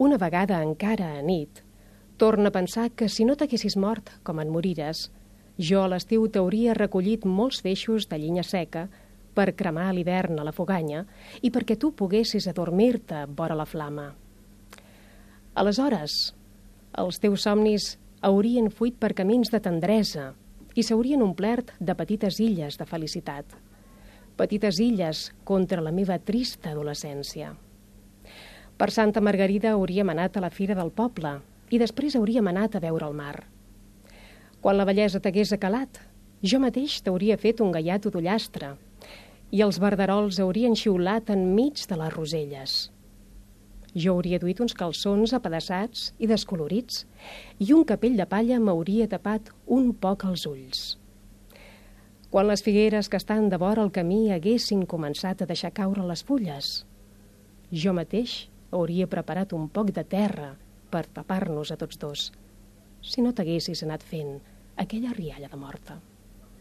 una vegada encara a nit, torna a pensar que si no t'haguessis mort com en morires, jo a l'estiu t'hauria recollit molts feixos de llinya seca per cremar a l'hivern a la foganya i perquè tu poguessis adormir-te vora la flama. Aleshores, els teus somnis haurien fuit per camins de tendresa i s'haurien omplert de petites illes de felicitat. Petites illes contra la meva trista adolescència. Per Santa Margarida hauríem anat a la fira del poble i després hauríem anat a veure el mar. Quan la bellesa t'hagués acalat, jo mateix t'hauria fet un gallat d'ullastre i els verderols haurien xiulat enmig de les roselles. Jo hauria duit uns calçons apedaçats i descolorits i un capell de palla m'hauria tapat un poc els ulls. Quan les figueres que estan de vora el camí haguessin començat a deixar caure les fulles, jo mateix hauria preparat un poc de terra per tapar-nos a tots dos, si no t'haguessis anat fent aquella rialla de morta.